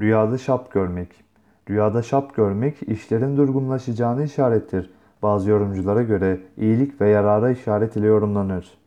Rüyada şap görmek. Rüyada şap görmek işlerin durgunlaşacağını işarettir. Bazı yorumculara göre iyilik ve yarara işaret ile yorumlanır.